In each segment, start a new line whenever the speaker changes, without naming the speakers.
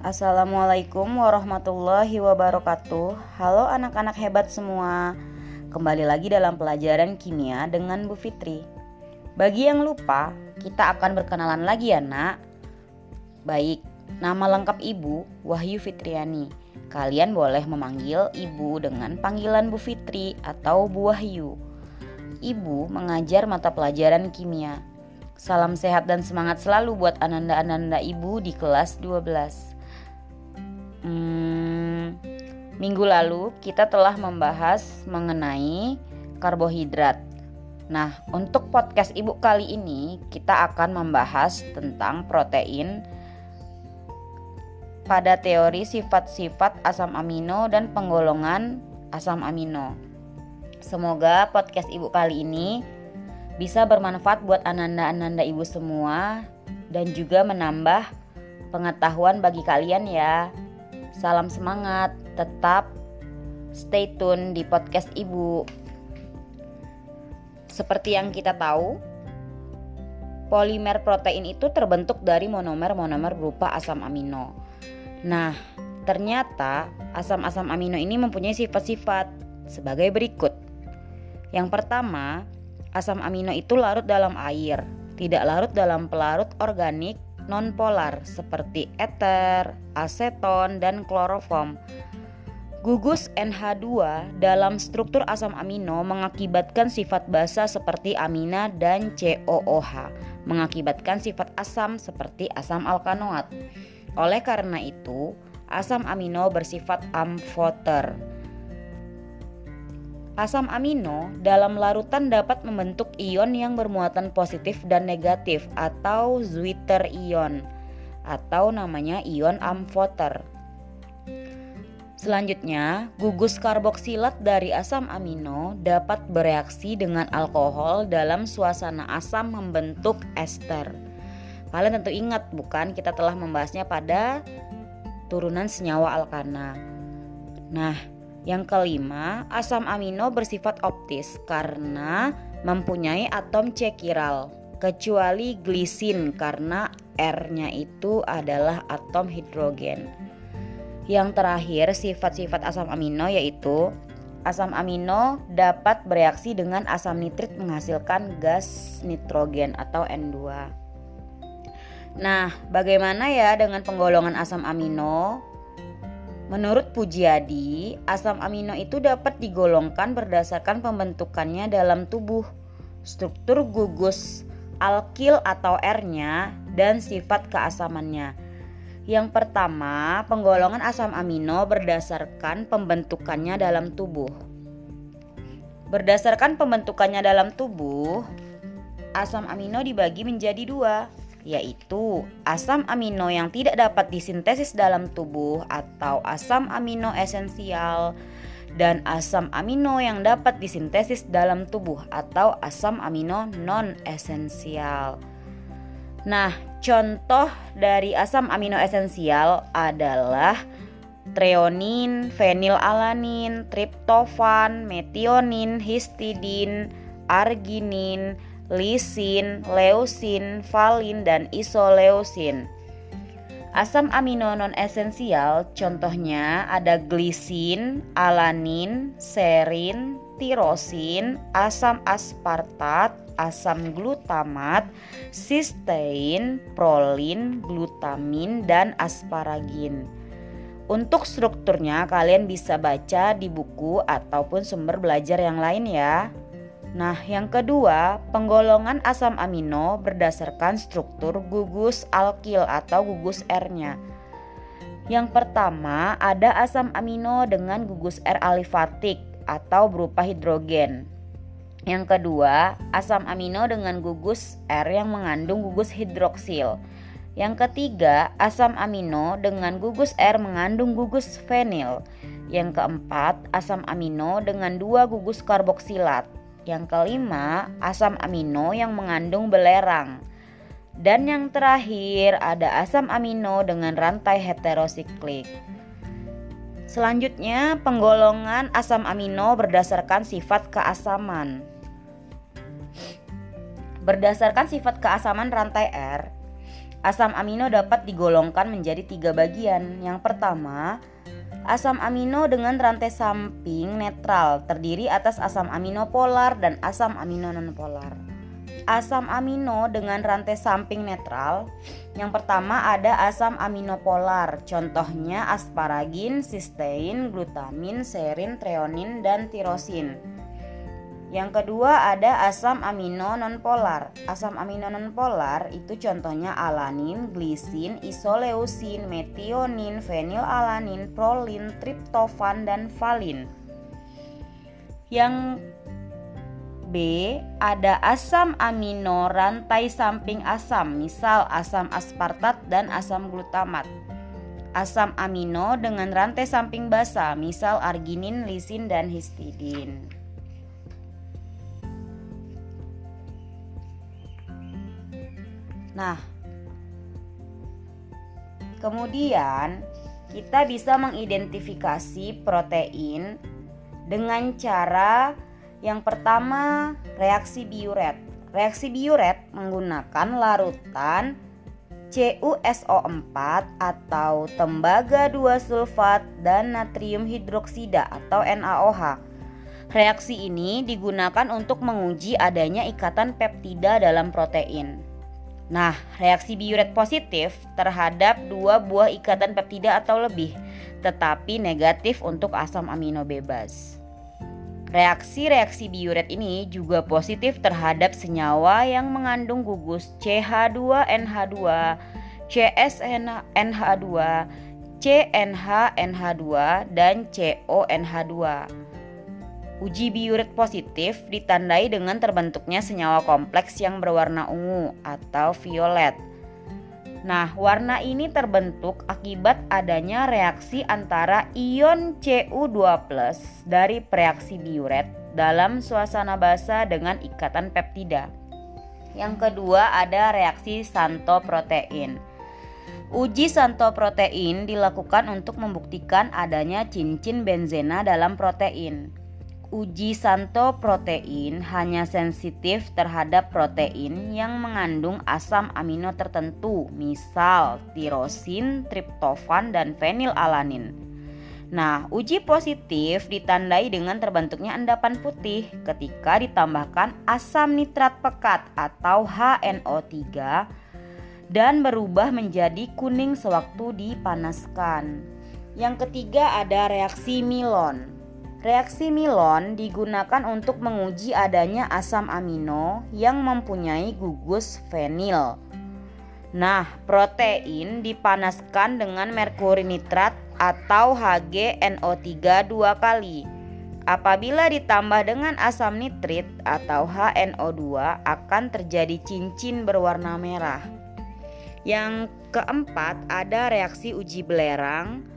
Assalamualaikum warahmatullahi wabarakatuh. Halo anak-anak hebat semua. Kembali lagi dalam pelajaran kimia dengan Bu Fitri. Bagi yang lupa, kita akan berkenalan lagi ya nak. Baik, nama lengkap ibu Wahyu Fitriani. Kalian boleh memanggil ibu dengan panggilan Bu Fitri atau Bu Wahyu. Ibu mengajar mata pelajaran kimia. Salam sehat dan semangat selalu buat ananda-ananda ibu di kelas 12 Hmm, minggu lalu kita telah membahas mengenai karbohidrat. Nah, untuk podcast ibu kali ini kita akan membahas tentang protein pada teori sifat-sifat asam amino dan penggolongan asam amino. Semoga podcast ibu kali ini bisa bermanfaat buat ananda-ananda ibu semua dan juga menambah pengetahuan bagi kalian ya. Salam semangat, tetap stay tune di podcast Ibu. Seperti yang kita tahu, polimer protein itu terbentuk dari monomer-monomer berupa asam amino. Nah, ternyata asam-asam amino ini mempunyai sifat-sifat sebagai berikut. Yang pertama, asam amino itu larut dalam air, tidak larut dalam pelarut organik nonpolar seperti eter, aseton, dan kloroform. Gugus NH2 dalam struktur asam amino mengakibatkan sifat basa seperti amina dan COOH, mengakibatkan sifat asam seperti asam alkanoat. Oleh karena itu, asam amino bersifat amfoter. Asam amino dalam larutan dapat membentuk ion yang bermuatan positif dan negatif atau Zwitter ion atau namanya ion amfoter. Selanjutnya, gugus karboksilat dari asam amino dapat bereaksi dengan alkohol dalam suasana asam membentuk ester. Kalian tentu ingat bukan kita telah membahasnya pada turunan senyawa alkana. Nah, yang kelima, asam amino bersifat optis karena mempunyai atom C chiral, kecuali glisin karena R-nya itu adalah atom hidrogen. Yang terakhir, sifat-sifat asam amino yaitu asam amino dapat bereaksi dengan asam nitrit menghasilkan gas nitrogen atau N2. Nah, bagaimana ya dengan penggolongan asam amino? Menurut Pujiadi, asam amino itu dapat digolongkan berdasarkan pembentukannya dalam tubuh, struktur gugus alkil atau R-nya, dan sifat keasamannya. Yang pertama, penggolongan asam amino berdasarkan pembentukannya dalam tubuh. Berdasarkan pembentukannya dalam tubuh, asam amino dibagi menjadi dua, yaitu asam amino yang tidak dapat disintesis dalam tubuh atau asam amino esensial dan asam amino yang dapat disintesis dalam tubuh atau asam amino non esensial. Nah, contoh dari asam amino esensial adalah treonin, fenilalanin, triptofan, metionin, histidin, arginin, lisin, leusin, valin, dan isoleusin. Asam amino non esensial contohnya ada glisin, alanin, serin, tirosin, asam aspartat, asam glutamat, sistein, prolin, glutamin, dan asparagin. Untuk strukturnya kalian bisa baca di buku ataupun sumber belajar yang lain ya. Nah, yang kedua, penggolongan asam amino berdasarkan struktur gugus alkil atau gugus R-nya. Yang pertama, ada asam amino dengan gugus R alifatik atau berupa hidrogen. Yang kedua, asam amino dengan gugus R yang mengandung gugus hidroksil. Yang ketiga, asam amino dengan gugus R mengandung gugus fenil. Yang keempat, asam amino dengan dua gugus karboksilat. Yang kelima, asam amino yang mengandung belerang. Dan yang terakhir ada asam amino dengan rantai heterosiklik. Selanjutnya, penggolongan asam amino berdasarkan sifat keasaman. Berdasarkan sifat keasaman rantai R, Asam amino dapat digolongkan menjadi tiga bagian. Yang pertama, asam amino dengan rantai samping netral terdiri atas asam amino polar dan asam amino nonpolar. Asam amino dengan rantai samping netral. Yang pertama ada asam amino polar, contohnya asparagin, sistein, glutamin, serin, treonin, dan tirosin. Yang kedua ada asam amino nonpolar. Asam amino nonpolar itu contohnya alanin, glisin, isoleusin, metionin, fenilalanin, prolin, triptofan dan valin. Yang B ada asam amino rantai samping asam, misal asam aspartat dan asam glutamat. Asam amino dengan rantai samping basa, misal arginin, lisin dan histidin. Nah, kemudian kita bisa mengidentifikasi protein dengan cara yang pertama reaksi biuret. Reaksi biuret menggunakan larutan CuSO4 atau tembaga 2 sulfat dan natrium hidroksida atau NaOH. Reaksi ini digunakan untuk menguji adanya ikatan peptida dalam protein. Nah, reaksi biuret positif terhadap dua buah ikatan peptida atau lebih, tetapi negatif untuk asam amino bebas. Reaksi-reaksi biuret ini juga positif terhadap senyawa yang mengandung gugus CH2NH2, CSNH2, CNHNH2, dan CONH2. Uji biuret positif ditandai dengan terbentuknya senyawa kompleks yang berwarna ungu atau violet. Nah, warna ini terbentuk akibat adanya reaksi antara ion Cu2+ dari reaksi biuret dalam suasana basa dengan ikatan peptida. Yang kedua ada reaksi santo protein. Uji santo protein dilakukan untuk membuktikan adanya cincin benzena dalam protein uji santo protein hanya sensitif terhadap protein yang mengandung asam amino tertentu, misal tirosin, triptofan, dan fenilalanin. Nah, uji positif ditandai dengan terbentuknya endapan putih ketika ditambahkan asam nitrat pekat atau HNO3 dan berubah menjadi kuning sewaktu dipanaskan. Yang ketiga ada reaksi Milon. Reaksi Milon digunakan untuk menguji adanya asam amino yang mempunyai gugus fenil. Nah, protein dipanaskan dengan merkuri nitrat atau HgNO3 dua kali. Apabila ditambah dengan asam nitrit atau HNO2 akan terjadi cincin berwarna merah. Yang keempat ada reaksi uji belerang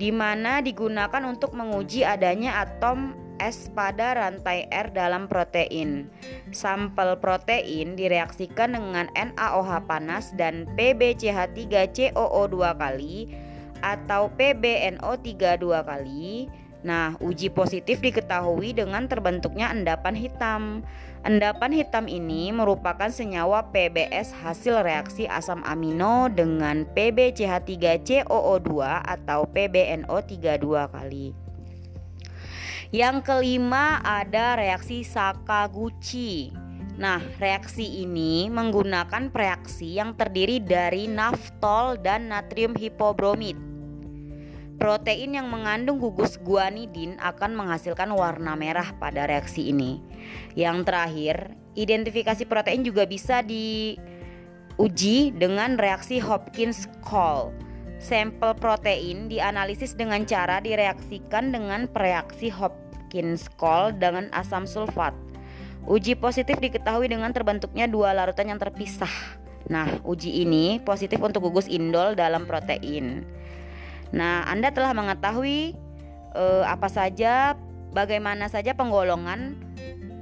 di mana digunakan untuk menguji adanya atom S pada rantai R dalam protein. Sampel protein direaksikan dengan NaOH panas dan PbCH3COO 2 kali atau PbNO3 2 kali Nah, uji positif diketahui dengan terbentuknya endapan hitam. Endapan hitam ini merupakan senyawa PBS hasil reaksi asam amino dengan PbCH3COO2 atau PbNO3 dua kali. Yang kelima ada reaksi Sakaguchi. Nah, reaksi ini menggunakan reaksi yang terdiri dari naftol dan natrium hipobromid. Protein yang mengandung gugus guanidin akan menghasilkan warna merah pada reaksi ini. Yang terakhir, identifikasi protein juga bisa diuji dengan reaksi Hopkins-Call. Sampel protein dianalisis dengan cara direaksikan dengan reaksi Hopkins-Call dengan asam sulfat. Uji positif diketahui dengan terbentuknya dua larutan yang terpisah. Nah, uji ini positif untuk gugus indol dalam protein. Nah, Anda telah mengetahui eh, apa saja, bagaimana saja penggolongan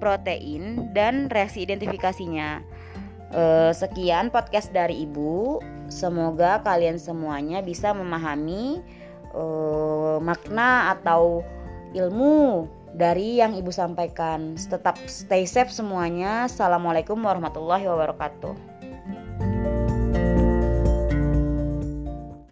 protein dan reaksi identifikasinya. Eh, sekian podcast dari Ibu. Semoga kalian semuanya bisa memahami eh, makna atau ilmu dari yang Ibu sampaikan. Tetap stay safe semuanya. Assalamualaikum warahmatullahi wabarakatuh.